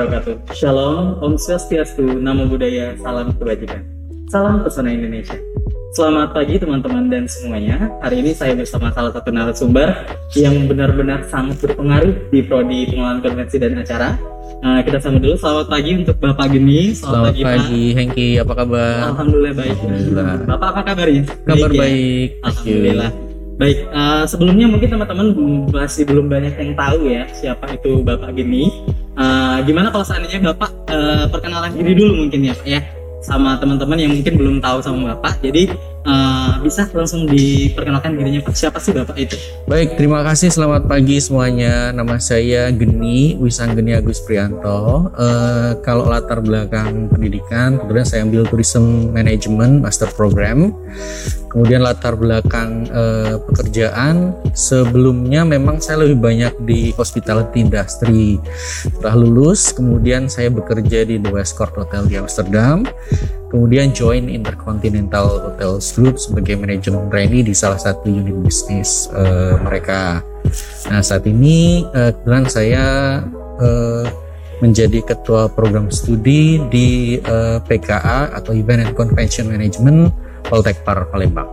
wabarakatuh. Shalom, Om Swastiastu, Namo Buddhaya, Salam Kebajikan. Salam Pesona Indonesia. Selamat pagi teman-teman dan semuanya. Hari ini saya bersama salah satu narasumber yang benar-benar sangat berpengaruh di prodi pengelolaan konvensi dan acara. Nah, kita sambut dulu. Selamat pagi untuk Bapak Geni. Selamat, Selamat pagi, Pak. Hengki. Apa kabar? Alhamdulillah baik. Alhamdulillah. Bapak apa kabarnya? Kabar baik. baik. Alhamdulillah. Baik, uh, sebelumnya mungkin teman-teman masih belum banyak yang tahu ya siapa itu Bapak Geni. Uh, gimana kalau seandainya Bapak uh, perkenalan diri dulu mungkin ya Pak ya? sama teman-teman yang mungkin belum tahu sama Bapak. Jadi uh, bisa langsung diperkenalkan dirinya. Siapa sih Bapak itu? Baik, terima kasih. Selamat pagi semuanya. Nama saya Geni Wisanggeni Agus Prianto. Uh, kalau latar belakang pendidikan, kemudian saya ambil Tourism Management Master Program. Kemudian latar belakang uh, pekerjaan sebelumnya memang saya lebih banyak di hospitality industry. Setelah lulus, kemudian saya bekerja di The West Court Hotel di Amsterdam. Kemudian join Intercontinental Hotels Group sebagai manajemen trainee di salah satu unit bisnis uh, mereka. Nah saat ini uh, kebetulan saya uh, menjadi ketua program studi di uh, PKA atau Event and Convention Management Poltekpar Palembang.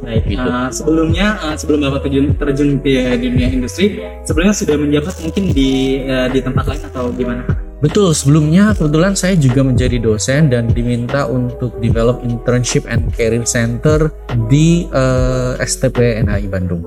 Baik, gitu. uh, sebelumnya uh, sebelum Bapak terjun, terjun ke dunia industri, sebelumnya sudah menjabat mungkin di uh, di tempat lain atau gimana? Betul, sebelumnya kebetulan saya juga menjadi dosen dan diminta untuk develop internship and career center di uh, STP NHI Bandung.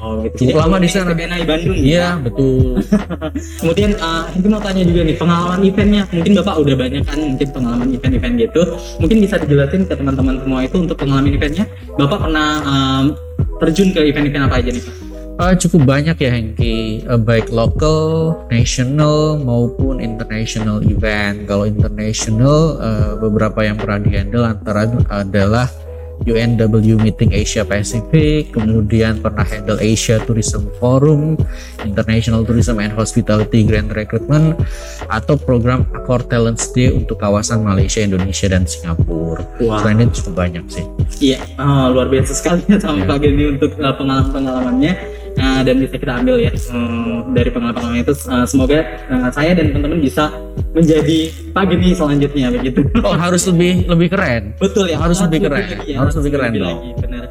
Oh gitu. Jadi lama di sana. STP NHI Bandung. Iya, ya? betul. Kemudian uh, mungkin mau tanya juga nih pengalaman eventnya. Mungkin Bapak udah banyak kan mungkin pengalaman event-event gitu. Mungkin bisa dijelasin ke teman-teman semua itu untuk pengalaman eventnya. Bapak pernah um, terjun ke event-event apa aja nih Pak? Uh, cukup banyak ya Hengki, uh, baik lokal, national maupun international event. Kalau international, uh, beberapa yang pernah dihandle antara adalah UNW Meeting Asia Pacific, kemudian pernah handle Asia Tourism Forum, International Tourism and Hospitality Grand Recruitment, atau program Accor Talent Day untuk kawasan Malaysia, Indonesia, dan Singapura. Wow. Selain itu cukup banyak sih. Iya, oh, luar biasa sekali ya sama yeah. Pak Geni untuk pengalaman-pengalamannya uh, dan bisa kita ambil ya um, dari pengalaman-pengalaman itu. Uh, semoga uh, saya dan teman-teman bisa menjadi pagi nih selanjutnya begitu. Oh harus lebih lebih keren. Betul ya. Harus, lebih keren. Lagi, ya, harus lebih keren lebih Lagi, benar.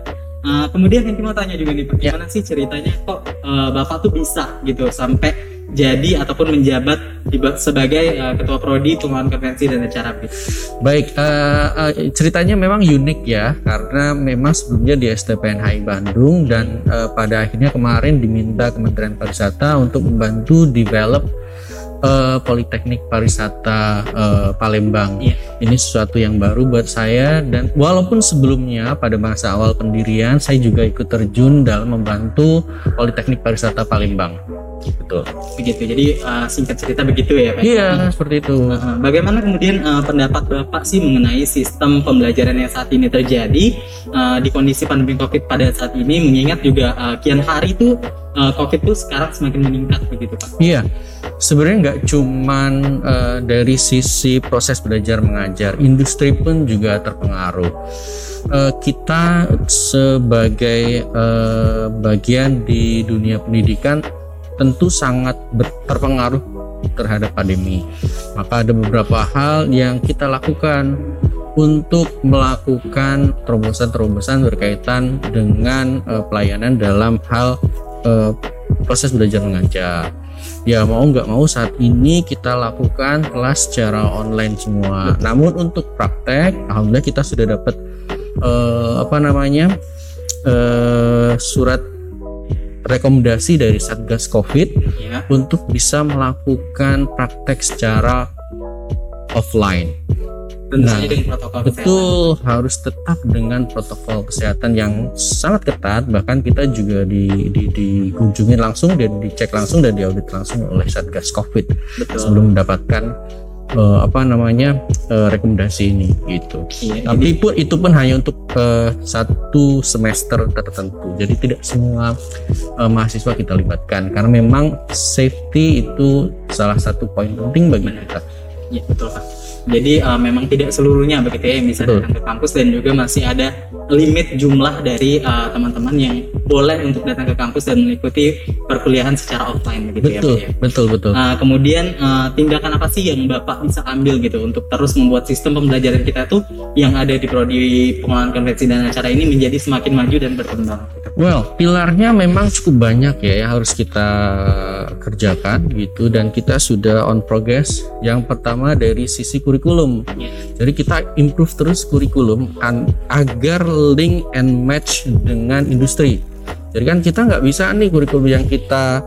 Uh, kemudian yang mau tanya juga nih, bagaimana ya. sih ceritanya kok uh, bapak tuh bisa gitu sampai jadi ataupun menjabat sebagai uh, ketua prodi pengelolaan konvensi dan acara Baik, uh, uh, ceritanya memang unik ya karena memang sebelumnya di STPNHI Bandung dan uh, pada akhirnya kemarin diminta Kementerian Pariwisata untuk membantu develop uh, Politeknik Pariwisata uh, Palembang. Yeah. Ini sesuatu yang baru buat saya dan walaupun sebelumnya pada masa awal pendirian saya juga ikut terjun dalam membantu Politeknik Pariwisata Palembang. Betul. Begitu. Jadi uh, singkat cerita begitu ya, Pak. Iya, hmm. seperti itu. Uh, bagaimana kemudian uh, pendapat Bapak sih mengenai sistem pembelajaran yang saat ini terjadi uh, di kondisi pandemi Covid pada saat ini mengingat juga uh, kian hari itu uh, Covid itu sekarang semakin meningkat begitu, Pak. Iya. Sebenarnya nggak cuman uh, dari sisi proses belajar mengajar, industri pun juga terpengaruh. Uh, kita sebagai uh, bagian di dunia pendidikan tentu sangat terpengaruh terhadap pandemi. Maka ada beberapa hal yang kita lakukan untuk melakukan terobosan-terobosan berkaitan dengan uh, pelayanan dalam hal uh, proses belajar mengajar. Ya mau nggak mau saat ini kita lakukan kelas secara online semua. Namun untuk praktek, alhamdulillah kita sudah dapat uh, apa namanya uh, surat rekomendasi dari Satgas Covid ya. untuk bisa melakukan praktek secara offline. Tentu nah, protokol betul kesehatan. harus tetap dengan protokol kesehatan yang sangat ketat. Bahkan kita juga di, di, dikunjungi langsung dan dicek langsung dan diaudit langsung oleh Satgas Covid betul. sebelum mendapatkan uh, apa namanya uh, rekomendasi ini gitu. Iya, Tapi pun itu pun hanya untuk uh, satu semester tertentu. Jadi tidak semua uh, mahasiswa kita libatkan karena memang safety itu salah satu poin penting bagi kita. Iya betul pak. Jadi uh, memang tidak seluruhnya begitu ya Betul. datang ke kampus dan juga masih ada limit jumlah dari uh, teman-teman yang boleh untuk datang ke kampus dan mengikuti perkuliahan secara offline begitu ya. betul ya. betul betul Uh, kemudian uh, tindakan apa sih yang Bapak bisa ambil gitu untuk terus membuat sistem pembelajaran kita tuh yang ada di prodi pengelolaan konvensi dan acara ini menjadi semakin maju dan berkembang. Well, pilarnya memang cukup banyak ya yang harus kita kerjakan gitu dan kita sudah on progress. Yang pertama dari sisi kurikulum. Jadi kita improve terus kurikulum agar link and match dengan industri. Jadi kan kita nggak bisa nih kurikulum yang kita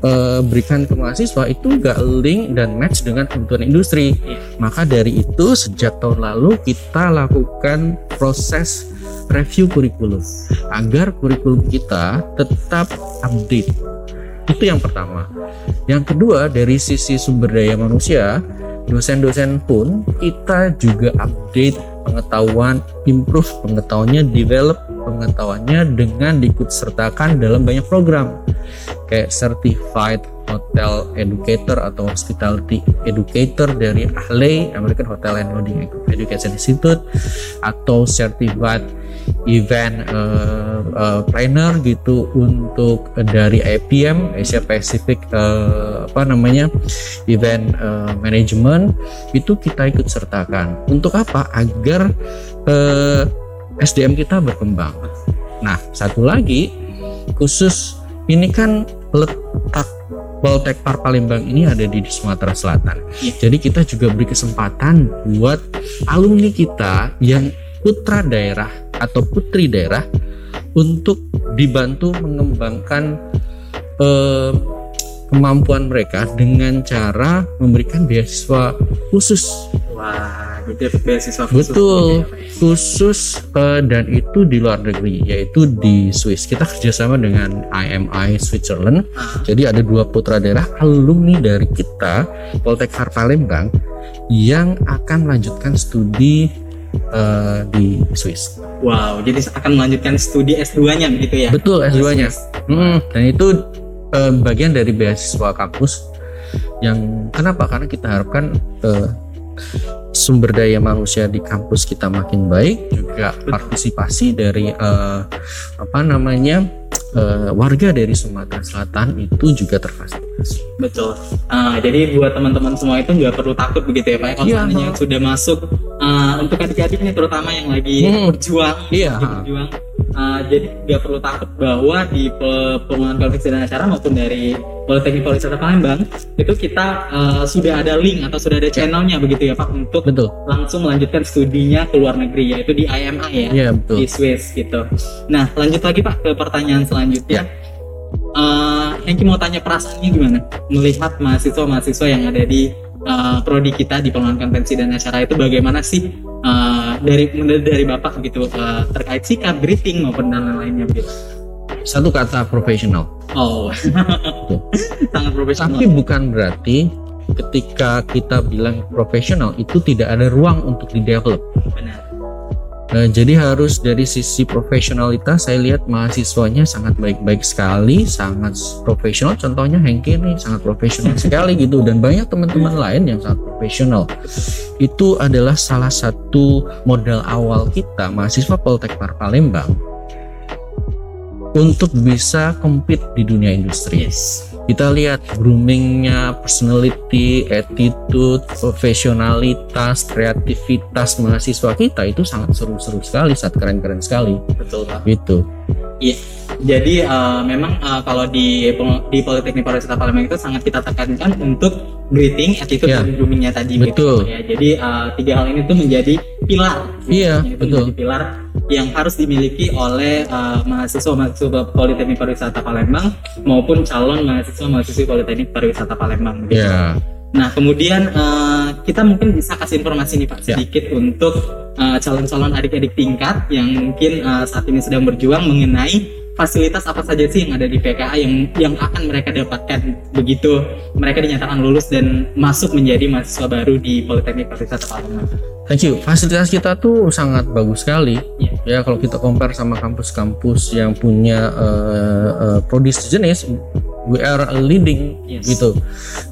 eh, berikan ke mahasiswa itu nggak link dan match dengan kebutuhan industri. Maka dari itu sejak tahun lalu kita lakukan proses review kurikulum agar kurikulum kita tetap update. Itu yang pertama. Yang kedua dari sisi sumber daya manusia, dosen-dosen pun kita juga update pengetahuan, improve pengetahuannya, develop pengetahuannya dengan diikutsertakan dalam banyak program kayak certified hotel educator atau hospitality educator dari AHLE American Hotel and Lodging Education Institute atau certified event uh, uh, planner gitu untuk uh, dari IPM Asia Pacific uh, apa namanya event uh, management itu kita ikut sertakan untuk apa agar uh, SDM kita berkembang. Nah satu lagi khusus ini kan letak Poltek Par Palembang ini ada di Sumatera Selatan. Iya. Jadi kita juga beri kesempatan buat alumni kita yang putra daerah atau putri daerah untuk dibantu mengembangkan eh, kemampuan mereka dengan cara memberikan beasiswa khusus Wah, ya, beasiswa khusus. Betul. khusus eh, dan itu di luar negeri yaitu di Swiss kita kerjasama dengan IMI Switzerland Ah, jadi ada dua putra daerah alumni dari kita Poltek Palembang yang akan melanjutkan studi eh, di Swiss Wow, jadi akan melanjutkan studi S2-nya begitu ya? betul S2-nya Swiss. Hmm, dan itu eh, bagian dari beasiswa kampus yang kenapa karena kita harapkan eh, sumber daya manusia di kampus kita makin baik juga Betul. partisipasi dari eh, apa namanya eh, warga dari Sumatera Selatan itu juga terfasilitasi. Betul. Ah, jadi buat teman-teman semua itu nggak perlu takut begitu ya Pak. Kalau Iya. seandainya sudah masuk ah, untuk adik-adik nih terutama yang lagi Hmm. berjuang, Iya. berjuang. Ah, jadi nggak perlu takut bahwa di pe- pengelolaan konflik dan acara maupun dari Politeknik Pariwisata Palembang itu kita ah, sudah ada link atau sudah ada channelnya begitu ya Pak untuk Betul. langsung melanjutkan studinya ke luar negeri yaitu di IMA ya. Iya betul. di Swiss gitu. Nah lanjut lagi Pak ke pertanyaan selanjutnya. Eh, Hengki mau tanya perasaannya gimana melihat mahasiswa-mahasiswa yang ada di eh, prodi kita di pengelolaan konvensi dan acara itu bagaimana sih eh, dari dari bapak gitu eh, terkait sikap greeting maupun dan lain-lainnya gitu. Satu kata profesional. Oh, sangat profesional. Tapi bukan berarti ketika kita bilang profesional itu tidak ada ruang untuk di develop. Benar. Nah, jadi harus dari sisi profesionalitas saya lihat mahasiswanya sangat baik-baik sekali, sangat profesional. Contohnya Hengki nih sangat profesional sekali gitu dan banyak teman-teman lain yang sangat profesional. Itu adalah salah satu modal awal kita mahasiswa Poltek Palembang untuk bisa compete di dunia industri. Yes. Kita lihat groomingnya, personality, attitude, profesionalitas, kreativitas mahasiswa kita itu sangat seru-seru sekali, sangat keren-keren sekali. Betul Pak. Gitu. Jadi eh, memang eh, kalau di di Politeknik Pariwisata Palembang itu sangat kita tekankan untuk greeting, attitude Ya. dan groomingnya tadi. Betul. Gitu, ya. Jadi eh, tiga hal ini tuh menjadi pilar. Iya, Itu betul. Pilar yang harus dimiliki oleh eh, mahasiswa-mahasiswa Politeknik Pariwisata Palembang maupun calon mahasiswa-mahasiswi Politeknik Pariwisata Palembang. gitu. Ya, Nah, kemudian eh, kita mungkin bisa kasih informasi nih Pak Ya. sedikit untuk eh, calon-calon adik-adik tingkat yang mungkin eh, saat ini sedang berjuang mengenai fasilitas apa saja sih yang ada di PKA yang yang akan mereka dapatkan begitu mereka dinyatakan lulus dan masuk menjadi mahasiswa baru di Politeknik Pariwisata Palembang. thank you. Fasilitas kita tuh sangat bagus sekali. Iya. Ya, kalau kita compare sama kampus-kampus yang punya eh, eh, prodi sejenis, we are leading Yes. gitu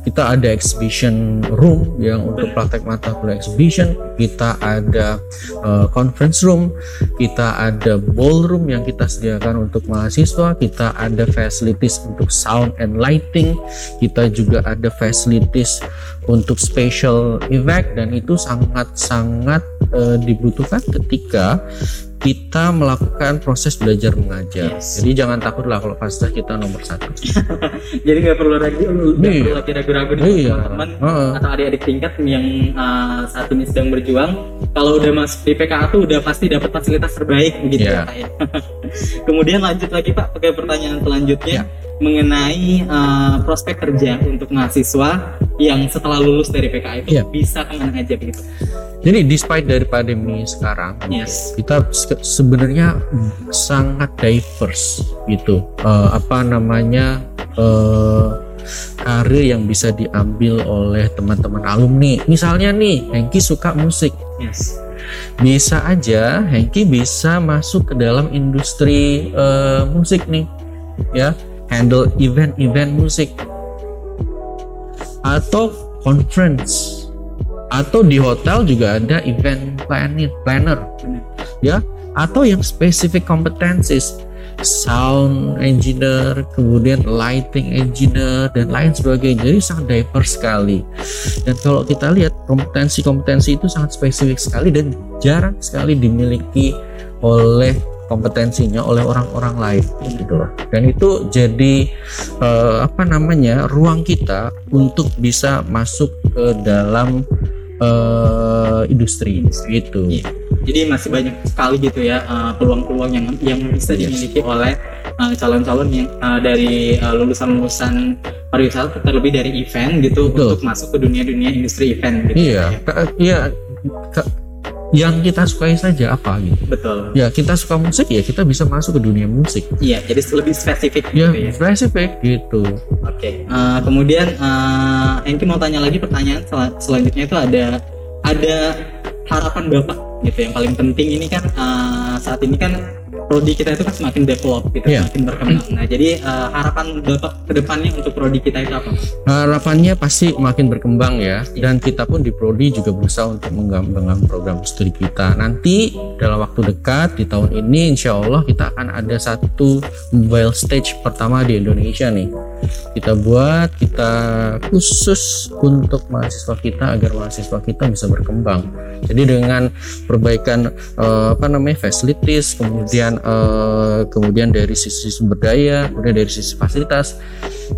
kita ada exhibition room yang untuk praktek mata kuliah exhibition kita ada uh, conference room kita ada ballroom yang kita sediakan untuk mahasiswa kita ada facilities untuk sound and lighting kita juga ada facilities untuk special event dan itu sangat-sangat uh, dibutuhkan ketika kita melakukan proses belajar mengajar. Yes. Jadi jangan takut lah kalau fasilitas kita nomor satu. Jadi nggak perlu lagi nggak Iya. perlu lagi ragu-ragu nih Iya. teman-teman Heeh. atau adik-adik tingkat yang uh, saat ini sedang berjuang. Kalau udah masuk di PKA tuh udah pasti dapat fasilitas terbaik begitu Iya. ya ya. Kemudian lanjut lagi Pak ke pertanyaan selanjutnya Iya. mengenai uh, prospek kerja untuk mahasiswa yang setelah lulus dari PKA itu Iya. bisa ke mana aja begitu. Jadi despite dari pandemi sekarang, Yes. kita se- sebenarnya sangat diverse gitu. Eh, apa namanya eh, karir yang bisa diambil oleh teman-teman alumni. Misalnya nih, Hengki suka musik. Yes. Bisa aja Hengki bisa masuk ke dalam industri eh, musik nih, ya, handle event-event musik atau conference atau di hotel juga ada event planning planner. Ya atau yang specific competencies sound engineer kemudian lighting engineer dan lain sebagainya. Jadi sangat diverse sekali. Dan kalau kita lihat kompetensi-kompetensi itu sangat spesifik sekali dan jarang sekali dimiliki oleh kompetensinya oleh orang-orang lain gitu loh. Dan itu jadi eh, apa namanya ruang kita untuk bisa masuk ke dalam eh, industri gitu Iya. Jadi masih banyak sekali gitu ya uh, peluang-peluang yang yang bisa Yes. dimiliki oleh uh, calon-calon yang uh, dari uh, lulusan-lulusan pariwisata terlebih dari event gitu Betul. untuk masuk ke dunia-dunia industri event gitu. Iya, ke- iya. ke- yang kita sukai saja apa gitu. Betul. Ya kita suka musik ya kita bisa masuk ke dunia musik. Iya, jadi lebih spesifik Ya gitu ya. spesifik gitu. Oke. Uh, kemudian uh, Enki mau tanya lagi pertanyaan sel- selanjutnya itu ada ada harapan Bapak gitu yang paling penting ini kan uh, saat ini kan prodi kita itu kan semakin develop gitu, Iya. semakin berkembang. Nah, jadi uh, harapan Bapak ke depannya untuk prodi kita itu apa? Harapannya pasti makin berkembang ya. Dan kita pun di Prodi juga berusaha untuk mengembangkan program studi kita. Nanti dalam waktu dekat di tahun ini insya Allah kita akan ada satu mobile stage pertama di Indonesia nih. Kita buat kita khusus untuk mahasiswa kita agar mahasiswa kita bisa berkembang. Jadi dengan perbaikan eh, apa namanya facilities, kemudian eh, kemudian dari sisi sumber daya, kemudian dari sisi fasilitas,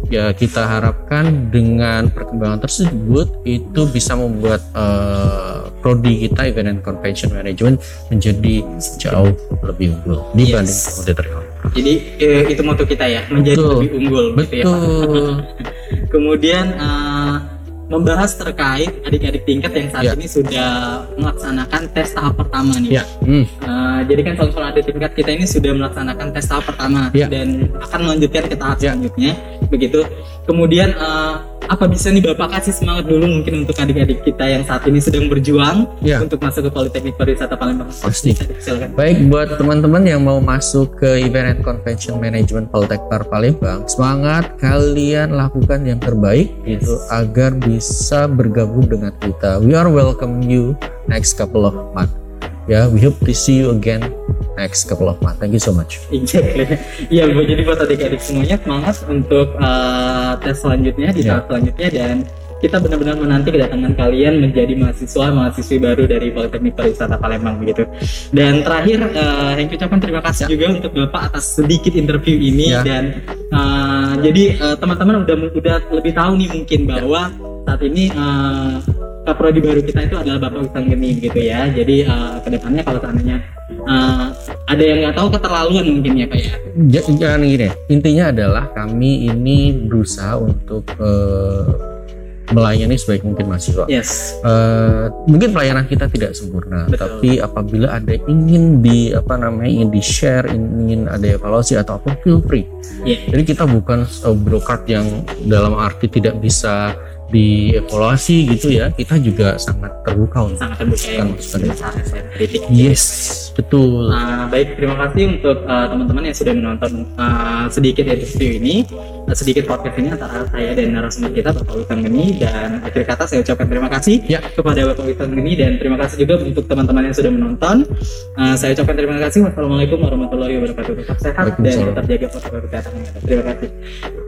ya kita harapkan dengan perkembangan tersebut itu bisa membuat eh, prodi kita event and convention management menjadi jauh lebih unggul dibanding Yes. kompetitor. Jadi eh, itu moto kita ya, menjadi Betul. lebih unggul gitu ya Pak. Betul. Kemudian eh, membahas terkait adik-adik tingkat yang saat Ya. ini sudah melaksanakan tes tahap pertama nih. Ya. Hmm. Eh, jadi kan calon-calon adik tingkat kita ini sudah melaksanakan tes tahap pertama Ya. dan akan melanjutkan ke tahap Ya. selanjutnya, begitu. Kemudian eh, apa bisa nih bapak kasih semangat dulu mungkin untuk adik-adik kita yang saat ini sedang berjuang Ya. untuk masuk ke Politeknik Pariwisata Palembang? Pasti. Silakan. Baik buat teman-teman yang mau masuk ke Event and Convention Management Poltekpar Palembang, semangat kalian lakukan yang terbaik gitu agar bisa bergabung dengan kita. We are welcome you next couple of months. Ya, we hope to see you again next couple of months. Thank you so much. Exactly. Iya, Bu. Jadi buat adik-adik semuanya semangat untuk uh, tes selanjutnya di Ya. tahap selanjutnya dan kita benar-benar menanti kedatangan kalian menjadi mahasiswa mahasiswi baru dari Politeknik Pariwisata Palembang begitu. Dan terakhir, uh, yang ucapkan terima kasih juga untuk Bapak atas sedikit interview ini Ya. dan uh, jadi uh, teman-teman udah udah lebih tahu nih mungkin bahwa saat ini uh, kaprodi baru kita itu adalah Bapak Wisang Geni gitu ya. Jadi uh, ke depannya kalau seandainya uh, ada yang nggak tahu keterlaluan mungkin ya kayak Ja- Jangan gini, intinya adalah kami ini berusaha untuk eh, melayani sebaik mungkin mahasiswa. yes Eh, mungkin pelayanan kita tidak sempurna, Betul. tapi apabila ada ingin di apa namanya ingin di share, ingin ada evaluasi atau apa, feel free. Iya. Jadi kita bukan uh, birokrat yang dalam arti tidak bisa dievaluasi gitu ya. Kita juga sangat terbuka untuk sangat terbuka ya Kan, untuk saat saya kritik yes betul. Nah, baik terima kasih untuk uh, teman-teman yang sudah menonton uh, sedikit interview ini, uh, sedikit podcast ini antara saya dan narasumber kita Bapak Witan Geni dan akhir kata saya ucapkan terima kasih Ya. kepada Bapak Witan Geni dan terima kasih juga untuk teman-teman yang sudah menonton. Uh, saya ucapkan terima kasih. Wassalamualaikum warahmatullahi wabarakatuh. Tetap sehat dan tetap jaga protokol kesehatan. Terima kasih.